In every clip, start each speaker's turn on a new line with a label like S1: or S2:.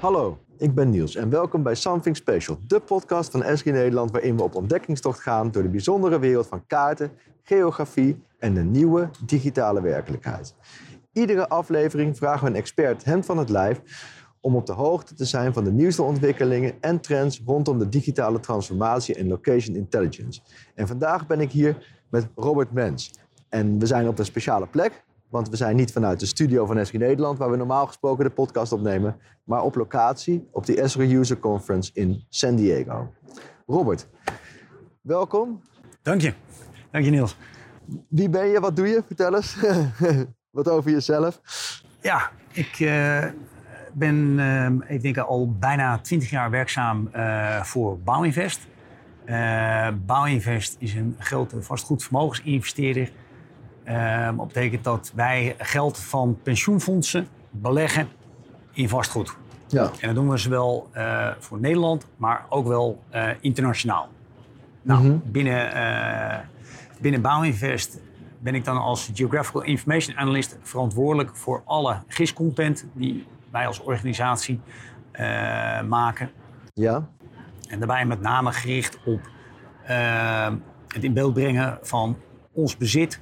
S1: Hallo, ik ben Niels en welkom bij Something Special, de podcast van Esri Nederland waarin we op ontdekkingstocht gaan door de bijzondere wereld van kaarten, geografie en de nieuwe digitale werkelijkheid. Iedere aflevering vragen we een expert hand van het lijf om op de hoogte te zijn van de nieuwste ontwikkelingen en trends rondom de digitale transformatie en location intelligence. En vandaag ben ik hier met Robert Mens. En we zijn op een speciale plek, want we zijn niet vanuit de studio van Esri Nederland, waar we normaal gesproken de podcast opnemen, maar op locatie op de Esri User Conference in San Diego. Robert, welkom.
S2: Dank je. Dank je, Niels.
S1: Wie ben je? Wat doe je? Vertel eens. Wat over jezelf.
S2: Ja, ik uh, ben uh, ik denk al bijna 20 jaar werkzaam uh, voor Bouwinvest. Bouwinvest is een grote vastgoedvermogensinvesteerder. Dat betekent dat wij geld van pensioenfondsen beleggen in vastgoed. Ja. En dat doen we zowel voor Nederland, maar ook wel internationaal. Nou, mm -hmm. binnen, binnen Bouwinvest ben ik dan als Geographical Information Analyst verantwoordelijk voor alle GIS-content die wij als organisatie maken.
S1: Ja.
S2: En daarbij met name gericht op uh, het in beeld brengen van ons bezit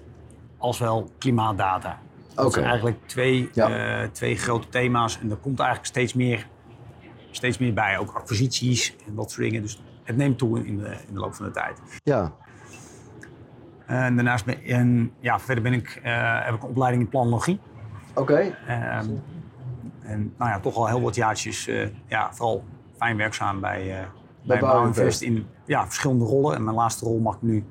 S2: als wel klimaatdata. Dat okay. zijn eigenlijk twee, ja. uh, twee grote thema's en er komt eigenlijk steeds meer, steeds meer bij. Ook acquisities en dat soort dingen. Dus het neemt toe in de, in de loop van de tijd.
S1: Ja,
S2: en daarnaast ben, en, ja, verder ben ik, uh, heb ik een opleiding in planologie.
S1: Oké. Okay.
S2: Um, en nou ja, toch al heel wat jaartjes, uh, ja, vooral fijn werkzaam bij, bij, bij Bouwinvest in ja, verschillende rollen. En mijn laatste rol mag ik nu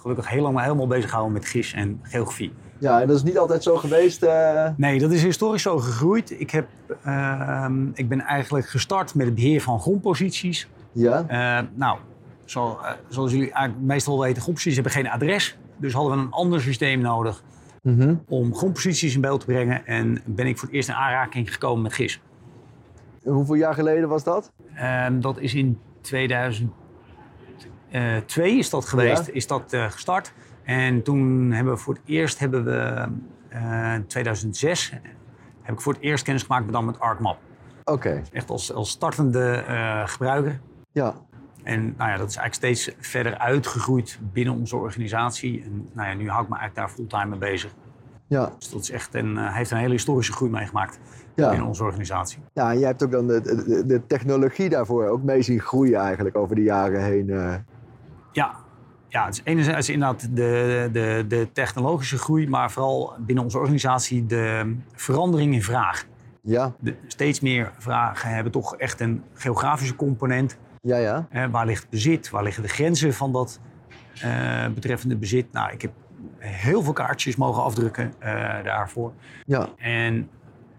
S2: gelukkig heel lang helemaal bezig gehouden met gis en geografie.
S1: Ja, en dat is niet altijd zo geweest? Eh.
S2: Nee, dat is historisch zo gegroeid. Ik, heb, ehm, ik ben eigenlijk gestart met het beheer van grondposities.
S1: Ja.
S2: Eh, nou, zo, eh, zoals jullie meestal weten, grondposities hebben geen adres. Dus hadden we een ander systeem nodig mhm. om grondposities in beeld te brengen. En ben ik voor het eerst in aanraking gekomen met gis.
S1: En hoeveel jaar geleden was dat?
S2: Ehm, dat is in 2000. Eh, 2 is dat geweest, is dat eh, gestart. En toen hebben we voor het eerst, hebben we eh, in 2006, heb ik voor het eerst kennis gemaakt met, dan met ArcMap.
S1: Oké.
S2: Echt als, als startende gebruiker.
S1: Ja.
S2: En nou ja, dat is eigenlijk steeds verder uitgegroeid binnen onze organisatie. En nou ja, nu hou ik me eigenlijk daar fulltime mee bezig.
S1: Ja.
S2: Dus dat is echt een, heeft een hele historische groei meegemaakt ja. in onze organisatie.
S1: Ja, en jij hebt ook dan de, de, technologie daarvoor ook mee zien groeien eigenlijk over de jaren heen.
S2: Ja. Ja, het is enerzijds inderdaad de, de, de technologische groei, maar vooral binnen onze organisatie de verandering in vraag.
S1: Ja.
S2: De, steeds meer vragen hebben toch echt een geografische component.
S1: Ja, ja.
S2: Uh, waar ligt bezit? Waar liggen de grenzen van dat uh, betreffende bezit? Nou, ik heb heel veel kaartjes mogen afdrukken uh, daarvoor.
S1: Ja.
S2: En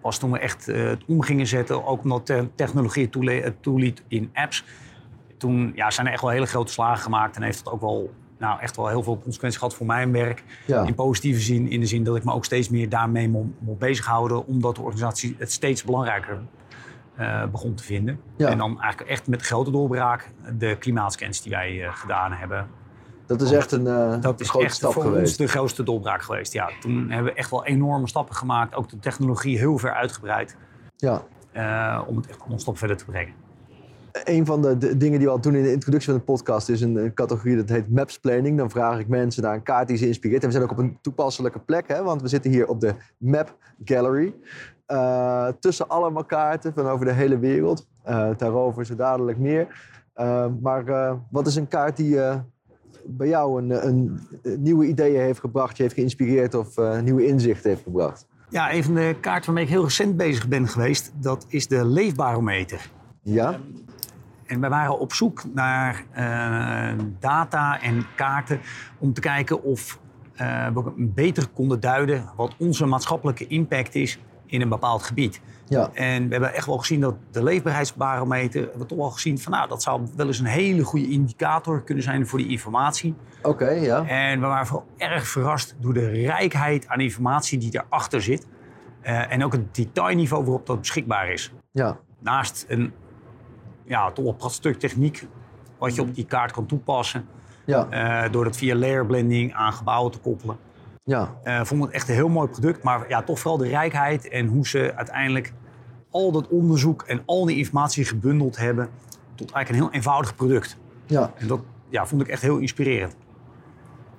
S2: pas toen we echt het om gingen zetten, ook omdat technologie het toeliet in apps, toen ja, zijn er echt wel hele grote slagen gemaakt en heeft dat ook wel nou, echt wel heel veel consequenties gehad voor mijn werk.
S1: Ja.
S2: In positieve zin, in de zin dat ik me ook steeds meer daarmee moet bezighouden, omdat de organisatie het steeds belangrijker uh, begon te vinden.
S1: Ja.
S2: En dan eigenlijk echt met grote doorbraak de klimaatscans die wij uh, gedaan hebben.
S1: Dat is echt een, uh,
S2: dat is
S1: grote
S2: echt
S1: stap
S2: voor
S1: geweest.
S2: ons de grootste doorbraak geweest. Ja, toen hebben we echt wel enorme stappen gemaakt. Ook de technologie heel ver uitgebreid.
S1: Ja.
S2: om het echt nog een stap verder te brengen.
S1: Een van de, de, dingen die we al doen in de introductie van de podcast is een, een, categorie dat heet Maps Planning. Dan vraag ik mensen naar een kaart die ze inspireert. En we zijn ook op een toepasselijke plek, hè, want we zitten hier op de Map Gallery. Uh, tussen allemaal kaarten van over de hele wereld. Uh, daarover zo dadelijk meer. Uh, maar wat is een kaart die bij jou een, een, nieuwe ideeën heeft gebracht, je heeft geïnspireerd of nieuwe inzichten heeft gebracht?
S2: Ja, een van de kaarten waarmee ik heel recent bezig ben geweest, dat is de Leefbarometer.
S1: Ja?
S2: En wij waren op zoek naar data en kaarten om te kijken of we beter konden duiden wat onze maatschappelijke impact is in een bepaald gebied.
S1: Ja.
S2: En we hebben echt wel gezien dat de leefbaarheidsbarometer, we hebben toch wel gezien van nou, dat zou wel eens een hele goede indicator kunnen zijn voor die informatie.
S1: Oké, okay, ja.
S2: En we waren vooral erg verrast door de rijkheid aan informatie die erachter zit. Uh, en ook het detailniveau waarop dat beschikbaar is.
S1: Ja.
S2: Naast een ja, toch wel stuk techniek wat je op die kaart kan toepassen.
S1: Ja.
S2: Uh, door dat via layer blending aan gebouwen te koppelen.
S1: Ja.
S2: Uh, vond het echt een heel mooi product, maar ja, toch vooral de rijkheid en hoe ze uiteindelijk al dat onderzoek en al die informatie gebundeld hebben tot eigenlijk een heel eenvoudig product. Ja. En dat ja, vond ik echt heel inspirerend.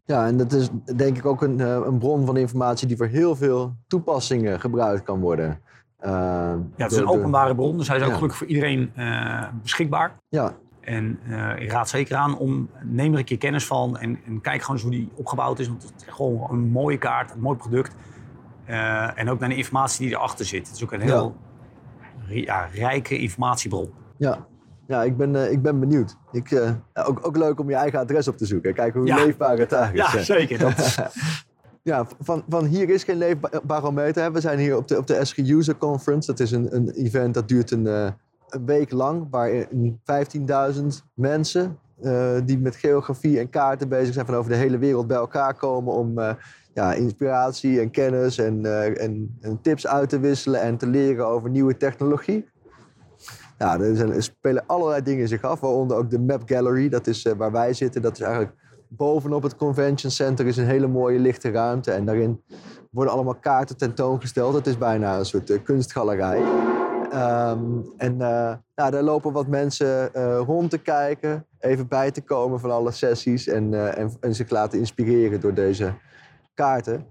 S1: Ja, en dat is denk ik ook een, eh, een bron van informatie die voor heel veel toepassingen gebruikt kan worden.
S2: Uh, ja, het is een openbare bron, dus hij is ook gelukkig voor iedereen uh, beschikbaar. Ja. En uh, ik raad zeker aan om, neem er een keer kennis van en, en kijk gewoon eens hoe die opgebouwd is. Want het is gewoon een mooie kaart, een mooi product. en ook naar de informatie die erachter zit. Het is ook een heel ja, rijke informatiebron.
S1: Ja, ja, ik ben, uh, ik ben benieuwd. Ik, uh, ook, ook leuk om je eigen adres op te zoeken. Kijken hoe leefbaar het daar
S2: is. Ja, zeker. Dat
S1: ja, van, van hier is geen leefbarometer. We zijn hier op de, op de SG User Conference. Dat is een, een event dat duurt een, uh, een week lang. Waar 15.000 mensen die met geografie en kaarten bezig zijn van over de hele wereld bij elkaar komen om ja, inspiratie en kennis en, en, en tips uit te wisselen en te leren over nieuwe technologie. Ja, er, spelen allerlei dingen zich af, waaronder ook de Map Gallery. Dat is waar wij zitten. Dat is eigenlijk bovenop het Convention Center is een hele mooie lichte ruimte. En daarin worden allemaal kaarten tentoongesteld. Het is bijna een soort uh, kunstgalerij. Um, en uh, nou, daar lopen wat mensen rond te kijken, even bij te komen van alle sessies en, en, en zich laten inspireren door deze kaarten.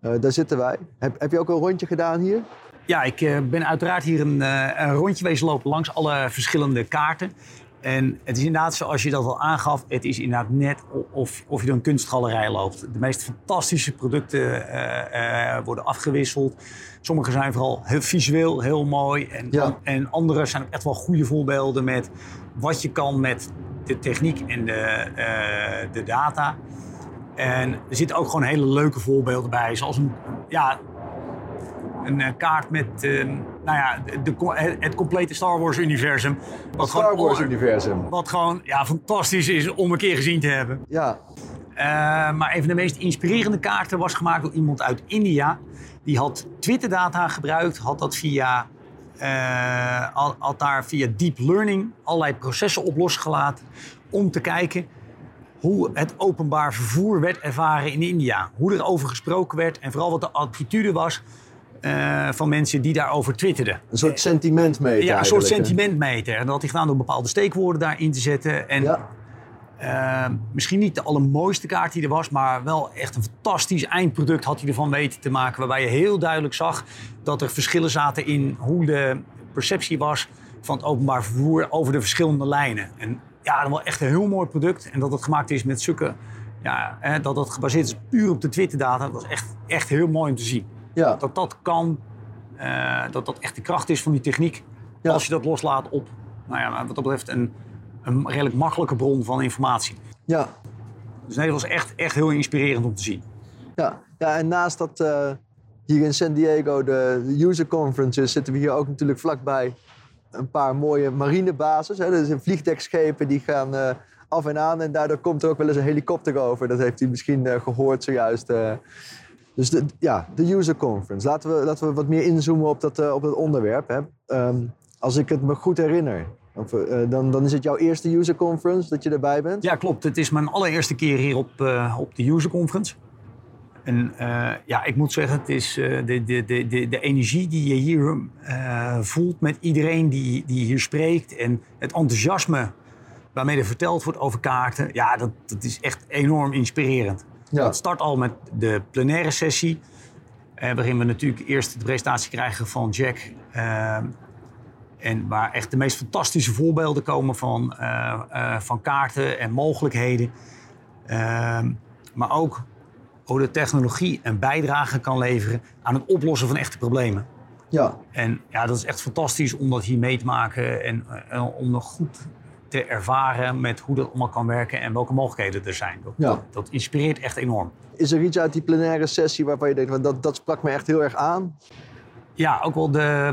S1: daar zitten wij. Heb, heb je ook een rondje gedaan hier?
S2: Ja, ik eh, ben uiteraard hier een, eh, een rondje wezen lopen langs alle verschillende kaarten. En het is inderdaad zoals je dat al aangaf, het is inderdaad net of, of je door een kunstgalerij loopt. De meest fantastische producten uh, worden afgewisseld. Sommige zijn vooral heel visueel heel mooi. En, en andere zijn ook echt wel goede voorbeelden met wat je kan met de techniek en de, de data. En er zitten ook gewoon hele leuke voorbeelden bij. Zoals een, ja, een eh, kaart met uh, nou ja, de, het complete Star Wars-universum.
S1: Het Star Wars-universum.
S2: Wat gewoon ja, fantastisch is om een keer gezien te hebben. Ja. Uh, maar een van de meest inspirerende kaarten was gemaakt door iemand uit India. Die had Twitter-data gebruikt, had dat via, uh, had daar via deep learning allerlei processen op losgelaten. Om te kijken hoe het openbaar vervoer werd ervaren in India. Hoe er over gesproken werd en vooral wat de attitude was uh, van mensen die daarover twitterden.
S1: Een soort sentimentmeter.
S2: Ja, een soort sentimentmeter. En dat had hij gedaan door bepaalde steekwoorden daarin te zetten. En ja. uh, misschien niet de allermooiste kaart die er was, maar wel echt een fantastisch eindproduct had hij ervan weten te maken. Waarbij je heel duidelijk zag dat er verschillen zaten in hoe de perceptie was van het openbaar vervoer over de verschillende lijnen. En ja, dat was echt een heel mooi product. En dat het gemaakt is met zulke. Ja, dat het gebaseerd is puur op de Twitter-data. Dat was echt, echt heel mooi om te zien. Ja. Dat dat kan, uh, dat dat echt de kracht is van die techniek. Als je dat loslaat op, nou ja, wat dat betreft, een, een redelijk makkelijke bron van informatie. Ja. Dus nee, dat was echt, echt heel inspirerend om te zien.
S1: Ja, ja en naast dat uh, hier in San Diego de user conferences zitten we hier ook natuurlijk vlakbij een paar mooie marinebases. Hè. Er zijn vliegdekschepen die gaan uh, af en aan en daardoor komt er ook wel eens een helikopter over. Dat heeft u misschien gehoord zojuist. Dus de, ja, de user conference. Laten we, laten we wat meer inzoomen op dat, uh, op dat onderwerp. Hè. Um, als ik het me goed herinner, of, uh, dan, dan is het jouw eerste user conference dat je erbij bent?
S2: Ja, klopt. Het is mijn allereerste keer hier op, uh, op de user conference. En ja, ik moet zeggen, het is de, de, de, de, de energie die je hier voelt met iedereen die, die hier spreekt en het enthousiasme waarmee er verteld wordt over kaarten, ja, dat, dat is echt enorm inspirerend. Ja. Het start al met de plenaire sessie. Eh, waarin we natuurlijk eerst de presentatie krijgen van Jack. Eh, en waar echt de meest fantastische voorbeelden komen van, uh, uh, van kaarten en mogelijkheden. Ehm, maar ook hoe de technologie een bijdrage kan leveren aan het oplossen van echte problemen. Ja. En ja, dat is echt fantastisch om dat hier mee te maken en, om nog goed te ervaren met hoe dat allemaal kan werken en welke mogelijkheden er zijn. Dat, ja. dat, inspireert echt enorm.
S1: Is er iets uit die plenaire sessie waarvan je denkt, dat, dat sprak me echt heel erg aan?
S2: Ja, ook wel de,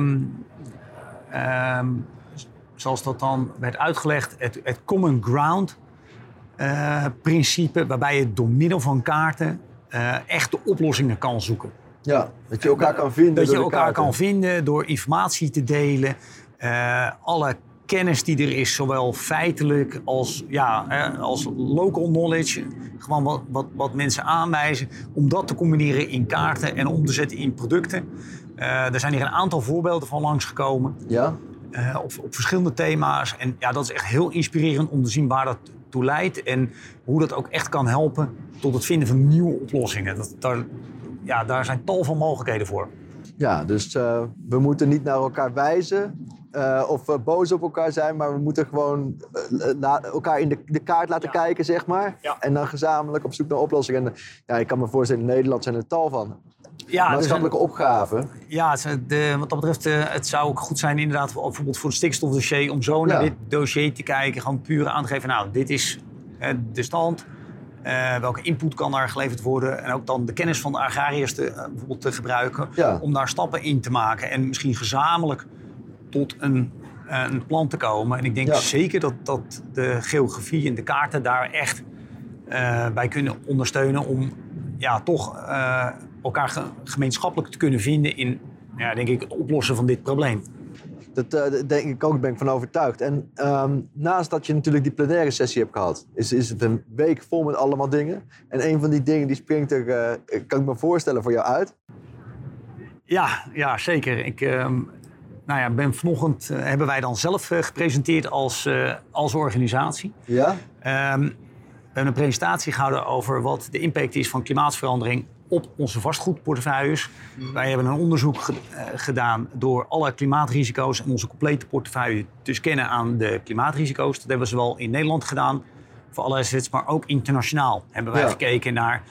S2: um, zoals dat dan werd uitgelegd, het, het common ground uh, principe, waarbij je door middel van kaarten uh, echt de oplossingen kan zoeken.
S1: Ja, dat je elkaar kan vinden.
S2: Dat je elkaar kan vinden door informatie te delen. Uh, alle kennis die er is, zowel feitelijk als, ja, als local knowledge, gewoon wat, wat, wat mensen aanwijzen, om dat te combineren in kaarten en om te zetten in producten. er zijn hier een aantal voorbeelden van langsgekomen.
S1: Ja?
S2: op, op, verschillende thema's. En ja, dat is echt heel inspirerend om te zien waar dat toe leidt. En hoe dat ook echt kan helpen tot het vinden van nieuwe oplossingen. Dat, daar, ja, daar zijn tal van mogelijkheden voor.
S1: Ja, dus we moeten niet naar elkaar wijzen. Uh, of uh, boos op elkaar zijn, maar we moeten gewoon uh, elkaar in de, de kaart laten ja. kijken, zeg maar. Ja. En dan gezamenlijk op zoek naar oplossingen. En ja, ik kan me voorstellen, in Nederland zijn er tal van ja, maatschappelijke dus, opgaven.
S2: Ja, de, wat dat betreft, het zou ook goed zijn inderdaad, bijvoorbeeld voor het stikstofdossier, om zo naar dit dossier te kijken. Gewoon puur aan te geven, nou, dit is de stand. welke input kan daar geleverd worden? En ook dan de kennis van de agrariërs te, bijvoorbeeld te gebruiken. Om daar stappen in te maken. En misschien gezamenlijk tot een, eh, een plan te komen. En ik denk zeker dat, dat de geografie en de kaarten daar echt uh, bij kunnen ondersteunen om ja, toch uh, elkaar gemeenschappelijk te kunnen vinden in ja, denk ik, het oplossen van dit probleem.
S1: Dat uh, denk ik ook, ben ik van overtuigd. En um, naast dat je natuurlijk die plenaire sessie hebt gehad, is, is het een week vol met allemaal dingen. En een van die dingen die springt er, uh, kan ik me voorstellen, voor jou uit.
S2: Ja, ja zeker. Ik, uh, nou ja, ben vanochtend uh, hebben wij dan zelf uh, gepresenteerd als, uh, als organisatie.
S1: Ja?
S2: Um, we hebben een presentatie gehouden over wat de impact is van klimaatverandering op onze vastgoedportefeuilles. Mm. Wij hebben een onderzoek ge gedaan door alle klimaatrisico's en onze complete portefeuille te scannen aan de klimaatrisico's. Dat hebben we zowel in Nederland gedaan voor alle assets, maar ook internationaal hebben wij ja. gekeken naar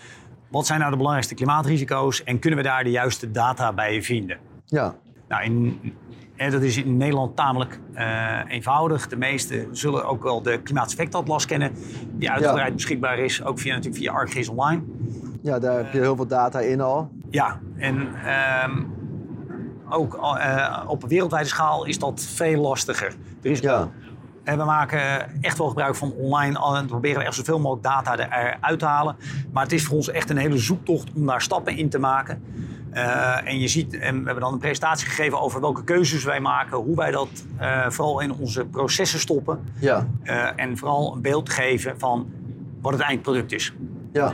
S2: wat zijn nou de belangrijkste klimaatrisico's en kunnen we daar de juiste data bij vinden.
S1: Ja.
S2: Nou, in dat is in Nederland tamelijk uh, eenvoudig. De meesten zullen ook wel de klimaateffectatlas kennen, die uitgebreid ja. beschikbaar is, ook via, natuurlijk via ArcGIS Online.
S1: Ja, daar heb je heel veel data in al.
S2: Ja, en um, ook uh, op wereldwijde schaal is dat veel lastiger. Er is
S1: ja.
S2: En we maken echt wel gebruik van online en proberen echt zoveel mogelijk data eruit te halen. Maar het is voor ons echt een hele zoektocht om daar stappen in te maken. Uh, en je ziet, en we hebben dan een presentatie gegeven over welke keuzes wij maken, hoe wij dat uh, vooral in onze processen stoppen.
S1: Ja.
S2: Uh, en vooral een beeld geven van wat het eindproduct is.
S1: Ja.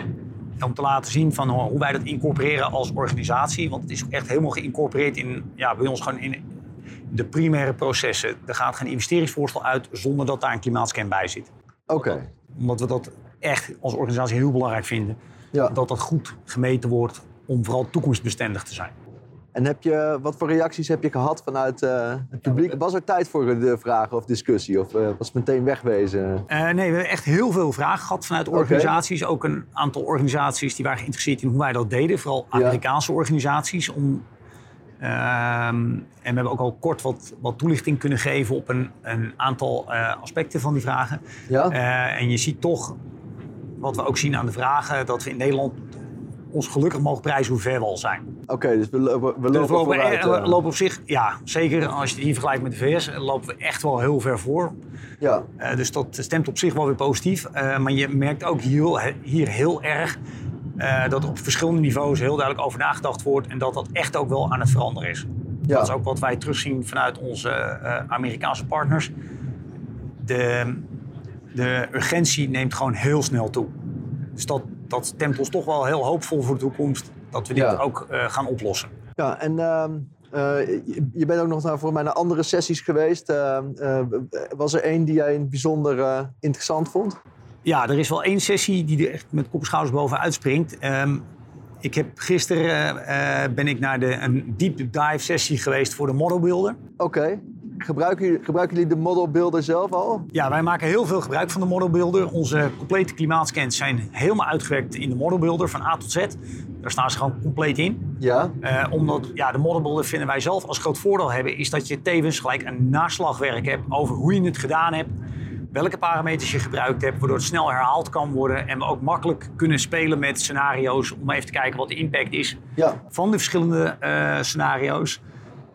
S2: Om te laten zien van hoe wij dat incorporeren als organisatie. Want het is echt helemaal geïncorporeerd in, ja, bij ons gewoon in de primaire processen. Er gaat geen investeringsvoorstel uit zonder dat daar een klimaatscan bij zit.
S1: Oké.
S2: Omdat we dat echt als organisatie heel belangrijk vinden.
S1: Ja.
S2: Dat dat goed gemeten wordt om vooral toekomstbestendig te zijn.
S1: En heb je, wat voor reacties heb je gehad vanuit uh, het publiek? Was er tijd voor de vragen of discussie? Of uh, was het meteen wegwezen?
S2: Uh, nee, we hebben echt heel veel vragen gehad vanuit organisaties. Okay. Ook een aantal organisaties die waren geïnteresseerd in hoe wij dat deden. Vooral Amerikaanse ja. organisaties. Om, ehm, en we hebben ook al kort wat, wat toelichting kunnen geven op een, een aantal aspecten van die vragen.
S1: Ja.
S2: en je ziet toch, wat we ook zien aan de vragen, dat we in Nederland ons gelukkig mogen prijzen hoe ver we al zijn.
S1: Oké, dus we, lopen, we
S2: lopen,
S1: dus we lopen,
S2: vooruit, we lopen op zich, ja, zeker als je het hier vergelijkt met de VS, lopen we echt wel heel ver voor.
S1: Ja.
S2: Uh, dus dat stemt op zich wel weer positief. Uh, maar je merkt ook hier, hier heel erg uh, dat op verschillende niveaus heel duidelijk over nagedacht wordt en dat dat echt ook wel aan het veranderen is. Ja. Dat is ook wat wij terugzien vanuit onze Amerikaanse partners. De, de urgentie neemt gewoon heel snel toe. Dus dat, dat stemt ons toch wel heel hoopvol voor de toekomst. Dat we dit ja. ook uh, gaan oplossen.
S1: Ja, en uh, uh, je bent ook nog naar, voor mij naar andere sessies geweest. Ehm, eh, was er één die jij in het bijzonder interessant vond?
S2: Ja, er is wel één sessie die er echt met kop en schouders boven uitspringt. Um, ik heb gisteren ben ik naar de, een deep dive sessie geweest voor de Model Builder.
S1: Oké. Gebruiken, gebruiken jullie de Model Builder zelf al?
S2: Ja, wij maken heel veel gebruik van de Model Builder. Onze complete klimaatscans zijn helemaal uitgewerkt in de Model Builder van A tot Z. Daar staan ze gewoon compleet in.
S1: Ja.
S2: Uh, omdat ja, de Model Builder vinden wij zelf als groot voordeel hebben... is dat je tevens gelijk een naslagwerk hebt over hoe je het gedaan hebt welke parameters je gebruikt hebt, waardoor het snel herhaald kan worden. En we ook makkelijk kunnen spelen met scenario's om even te kijken wat de impact is
S1: ja.
S2: van de verschillende uh, scenario's.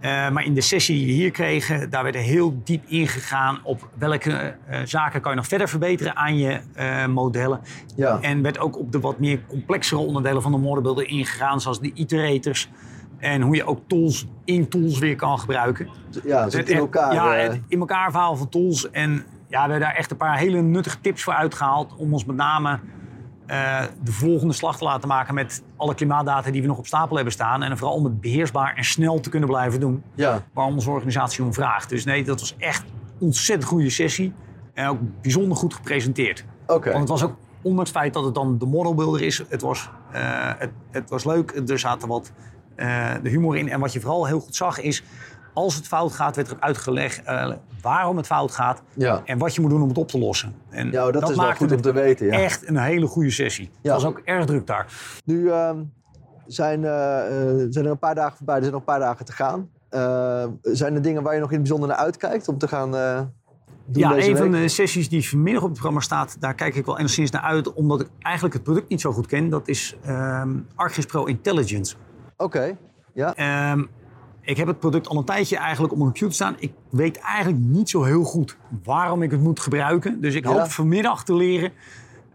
S2: Uh, maar in de sessie die we hier kregen, daar werd er heel diep ingegaan op welke uh, zaken kan je nog verder verbeteren aan je uh, modellen.
S1: Ja.
S2: En werd ook op de wat meer complexere onderdelen van de modelbuilder ingegaan, zoals de iterators. En hoe je ook tools in tools weer kan gebruiken.
S1: Ja, het in elkaar.
S2: Ja, het in elkaar verhaal van tools. En ja, we hebben daar echt een paar hele nuttige tips voor uitgehaald om ons met name de volgende slag te laten maken met alle klimaatdata die we nog op stapel hebben staan. En vooral om het beheersbaar en snel te kunnen blijven doen. Ja. Waar onze organisatie om vraagt. Dus nee, dat was echt een ontzettend goede sessie. En ook bijzonder goed gepresenteerd. Oké. Want het was ook, ondanks het feit dat het dan de modelbuilder is, het was, het, het, was leuk. Er zaten wat de humor in. En wat je vooral heel goed zag is als het fout gaat, werd er uitgelegd uh, waarom het fout gaat en wat je moet doen om het op te lossen.
S1: En ja, dat, is wel goed om te weten. Ja.
S2: Echt een hele goede sessie. Het was ook erg druk daar.
S1: Nu ehm, zijn, uh, zijn er een paar dagen voorbij, er zijn nog een paar dagen te gaan. zijn er dingen waar je nog in het bijzonder naar uitkijkt om te gaan doen
S2: Ja, een van de sessies die vanmiddag op het programma staat, daar kijk ik wel enigszins naar uit, omdat ik eigenlijk het product niet zo goed ken. Dat is um, ArcGIS Pro Intelligence.
S1: Oké, ja. Um,
S2: ik heb het product al een tijdje eigenlijk op mijn computer staan. Ik weet eigenlijk niet zo heel goed waarom ik het moet gebruiken. Dus ik hoop vanmiddag te leren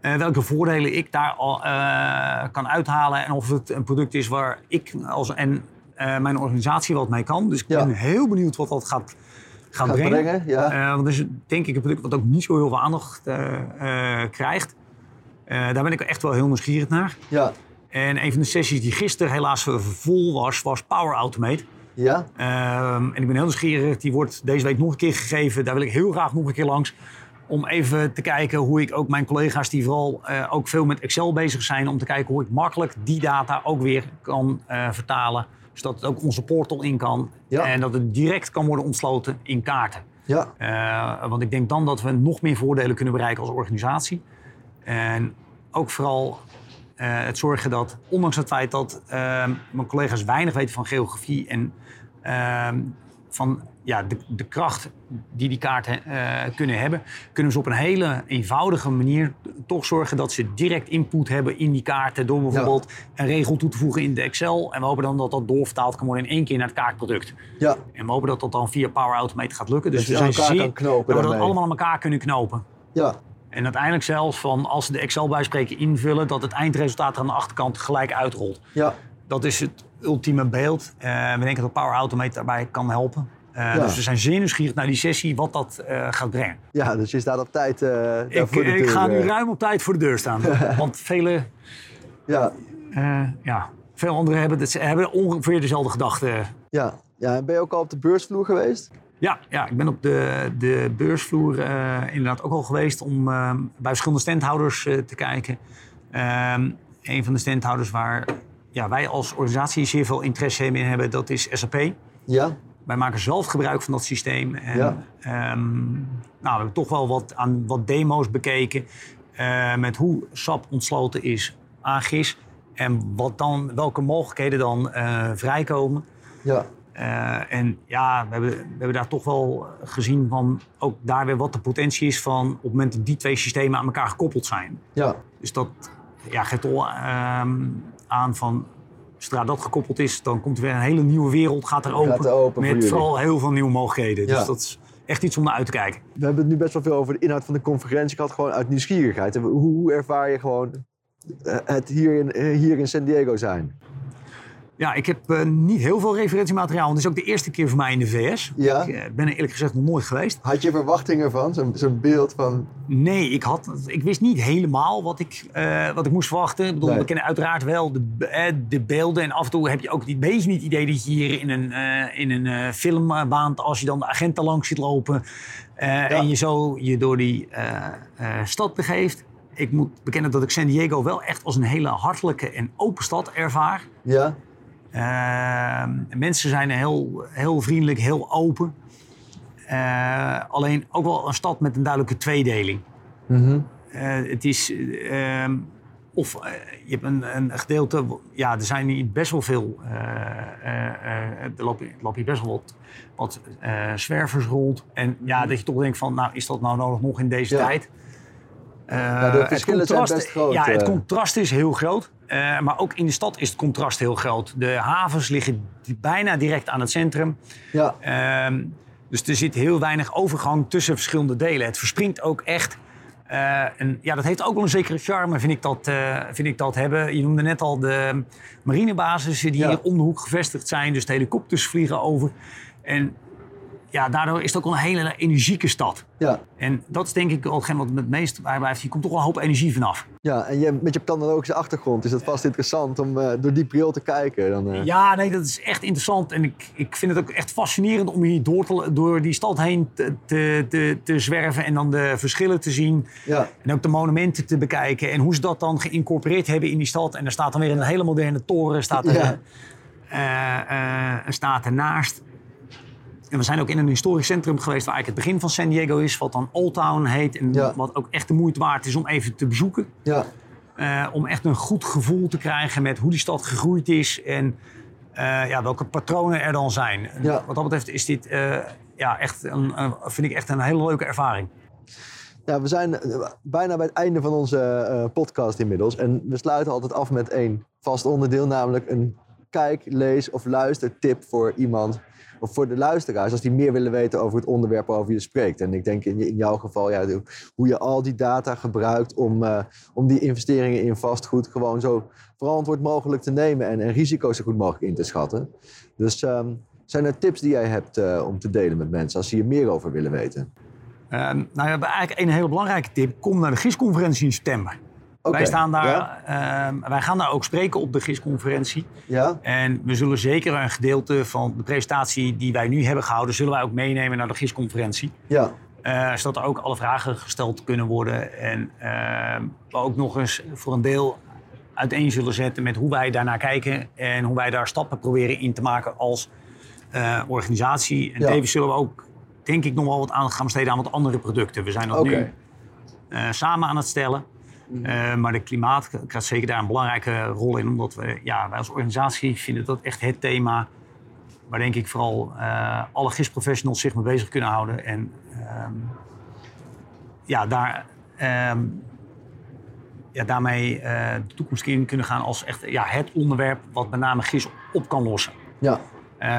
S2: uh, welke voordelen ik daar al uh, kan uithalen. En of het een product is waar ik als, en uh, mijn organisatie wat mee kan. Dus ik ben heel benieuwd wat dat gaat, gaat, gaat brengen. brengen ja. want dat is denk ik een product wat ook niet zo heel veel aandacht krijgt. daar ben ik echt wel heel nieuwsgierig naar. Ja. En een van de sessies die gisteren helaas vol was, was Power Automate. Ja. Ehm, en ik ben heel nieuwsgierig. Die wordt deze week nog een keer gegeven. Daar wil ik heel graag nog een keer langs. Om even te kijken hoe ik ook mijn collega's die vooral uh, ook veel met Excel bezig zijn. Om te kijken hoe ik makkelijk die data ook weer kan uh, vertalen. Zodat het ook onze portal in kan. Ja. En dat het direct kan worden ontsloten in kaarten. Ja. Uh, want ik denk dan dat we nog meer voordelen kunnen bereiken als organisatie. En ook vooral het zorgen dat, ondanks het feit dat ehm, mijn collega's weinig weten van geografie en Ehm, van ja, de, de, kracht die die kaarten uh, kunnen hebben, kunnen ze op een hele eenvoudige manier toch zorgen dat ze direct input hebben in die kaarten. Door bijvoorbeeld een regel toe te voegen in de Excel. En we hopen dan dat dat doorvertaald kan worden in één keer naar het kaartproduct. Ja. En we hopen dat dat dan via Power Automate gaat lukken. Dus
S1: dat we zijn zeer, knopen
S2: dat we dat allemaal aan elkaar kunnen knopen. Ja. En uiteindelijk zelfs van als ze de Excel bijspreken invullen, dat het eindresultaat er aan de achterkant gelijk uitrolt. Ja. Dat is het ultieme beeld. Uh, we denken dat Power Automate daarbij kan helpen. Uh, Dus we zijn zeer nieuwsgierig naar die sessie, wat dat uh, gaat brengen.
S1: Ja, dus je staat op tijd
S2: ik,
S1: voor de
S2: deur. Ik ga nu ruim op tijd voor de deur staan. want vele, ja. ja, veel anderen hebben, het, hebben ongeveer dezelfde gedachten.
S1: Ja. ja, en ben je ook al op de beursvloer geweest?
S2: Ja, ja ik ben op de, de beursvloer inderdaad ook al geweest om bij verschillende standhouders te kijken. Ehm, een van de standhouders waar ja, wij als organisatie zeer veel interesse in hebben, dat is SAP. Ja. Wij maken zelf gebruik van dat systeem. En, ja. Um, nou, we hebben toch wel wat, aan, wat demo's bekeken met hoe SAP ontsloten is aan GIS. En wat dan, welke mogelijkheden dan vrijkomen. Ja. Uh, en ja, we hebben, we hebben daar toch wel gezien van ook daar weer wat de potentie is van op het moment dat die twee systemen aan elkaar gekoppeld zijn. Ja. Dus dat ja, geeft al um, aan van zodra dat gekoppeld is, dan komt er weer een hele nieuwe wereld, gaat er open. Gaat er open met vooral heel veel nieuwe mogelijkheden. Dus dat is echt iets om naar uit te kijken.
S1: We hebben het nu best wel veel over de inhoud van de conferentie gehad, gewoon uit nieuwsgierigheid. Hoe, hoe ervaar je gewoon eh, het hier in, eh, hier in San Diego zijn?
S2: Ja, ik heb uh, niet heel veel referentiemateriaal. Het is ook de eerste keer voor mij in de VS. Ja. Ik uh, ben er eerlijk gezegd nog nooit geweest.
S1: Had je verwachtingen van? Zo'n zo beeld van...
S2: Nee, ik, had, ik wist niet helemaal wat ik, uh, wat ik moest verwachten. Ik bedoel, We kennen uiteraard wel de, de beelden. En af en toe heb je ook een beetje niet het idee dat je hier in een, in een film baant... als je dan de agenten langs ziet lopen... Ja. en je zo je door die stad begeeft ik moet bekennen dat ik San Diego wel echt als een hele hartelijke en open stad ervaar. Ja. Uh, mensen zijn heel, heel vriendelijk, heel open. Uh, alleen ook wel een stad met een duidelijke tweedeling. Mm -hmm. uh, het is. Ehm, of eh, je hebt een, een, gedeelte. Ja, er zijn hier best wel veel. er lopen, lopen hier best wel wat, wat zwervers rond. En ja, dat je toch denkt van. Nou, is dat nou nodig nog in deze ja. tijd?
S1: ja, de verschillen zijn best groot.
S2: Ja, het contrast is heel groot. Uh, maar ook in de stad is het contrast heel groot. De havens liggen bijna direct aan het centrum. Ja. Uh, dus er zit heel weinig overgang tussen verschillende delen. Het verspringt ook echt. Uh, en ja, dat heeft ook wel een zekere charme, vind ik dat, uh, vind ik dat hebben. Je noemde net al de marinebasissen die ja. hier om de hoek gevestigd zijn. Dus de helikopters vliegen over. En ja, daardoor is het ook een hele energieke stad.
S1: Ja.
S2: En dat is denk ik hetgeen wat het meest bijblijft. Je komt toch wel een hoop energie vanaf.
S1: Ja, en je, met je planologische achtergrond is het vast interessant om uh, door die bril te kijken. Dan, uh...
S2: Ja, nee, dat is echt interessant. En ik, ik vind het ook echt fascinerend om hier door, te, door die stad heen te, te, te, zwerven en dan de verschillen te zien.
S1: Ja.
S2: En ook de monumenten te bekijken en hoe ze dat dan geïncorporeerd hebben in die stad. En er staat dan weer een hele moderne toren, staat er, ja. uh, staat ernaast. En we zijn ook in een historisch centrum geweest waar eigenlijk het begin van San Diego is, wat dan Old Town heet. En wat ook echt de moeite waard is om even te bezoeken.
S1: Ja.
S2: Uh, om echt een goed gevoel te krijgen met hoe die stad gegroeid is en uh, ja, welke patronen er dan zijn.
S1: Ja.
S2: Wat dat betreft is dit uh, ja, echt een, vind ik echt een hele leuke ervaring.
S1: Ja, we zijn bijna bij het einde van onze podcast inmiddels. En we sluiten altijd af met één vast onderdeel, namelijk een kijk, lees of luistertip voor iemand of voor de luisteraars, als die meer willen weten over het onderwerp waarover je spreekt. En ik denk in, in jouw geval, ja, hoe je al die data gebruikt om, uh, om die investeringen in vastgoed gewoon zo verantwoord mogelijk te nemen en, en risico's zo goed mogelijk in te schatten. Dus um, zijn er tips die jij hebt uh, om te delen met mensen als ze hier meer over willen weten?
S2: Uh, nou, we hebben eigenlijk een hele belangrijke tip. Kom naar de GIS-conferentie in september.
S1: Okay.
S2: Wij, staan daar, ja. uh, wij gaan daar ook spreken op de GIS-conferentie.
S1: Ja.
S2: En we zullen zeker een gedeelte van de presentatie die wij nu hebben gehouden... zullen wij ook meenemen naar de GIS-conferentie.
S1: Ja.
S2: Uh, zodat er ook alle vragen gesteld kunnen worden. En uh, we ook nog eens voor een deel uiteen zullen zetten met hoe wij daarnaar kijken... en hoe wij daar stappen proberen in te maken als uh, organisatie. En
S1: Ja.
S2: tevens zullen we ook, denk ik, nog wel wat aandacht gaan besteden aan wat andere producten. We zijn dat
S1: Oké.
S2: nu eh, samen aan het stellen. Eh, maar de klimaat krijgt zeker daar een belangrijke rol in. Omdat we, ja, wij als organisatie vinden dat echt het thema... waar denk ik vooral eh, alle GIS-professionals zich mee bezig kunnen houden. En ehm, ja, daar, ehm, ja, daarmee eh, de toekomst in kunnen gaan als echt ja, het onderwerp... wat met name GIS op kan lossen.
S1: Ja.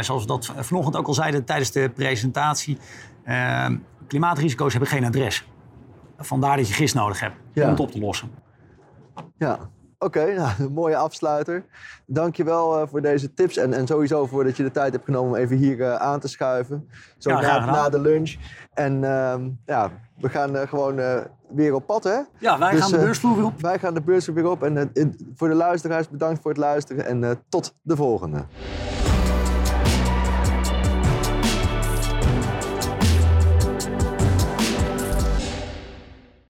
S2: Zoals we dat vanochtend ook al zeiden tijdens de presentatie. eh, klimaatrisico's hebben geen adres. Vandaar dat je gist nodig hebt
S1: Ja.
S2: om het op te lossen.
S1: Ja, oké. nou, een mooie afsluiter. Dankjewel eh voor deze tips en, en sowieso voor dat je de tijd hebt genomen om even hier eh, aan te schuiven. Zo
S2: Ja,
S1: na, na de lunch. En ehm, ja, we gaan eh, gewoon weer op pad, hè?
S2: Ja, wij
S1: Dus,
S2: gaan de beursvloer weer op.
S1: Wij gaan de beurs weer op. En voor de luisteraars bedankt voor het luisteren en tot de volgende.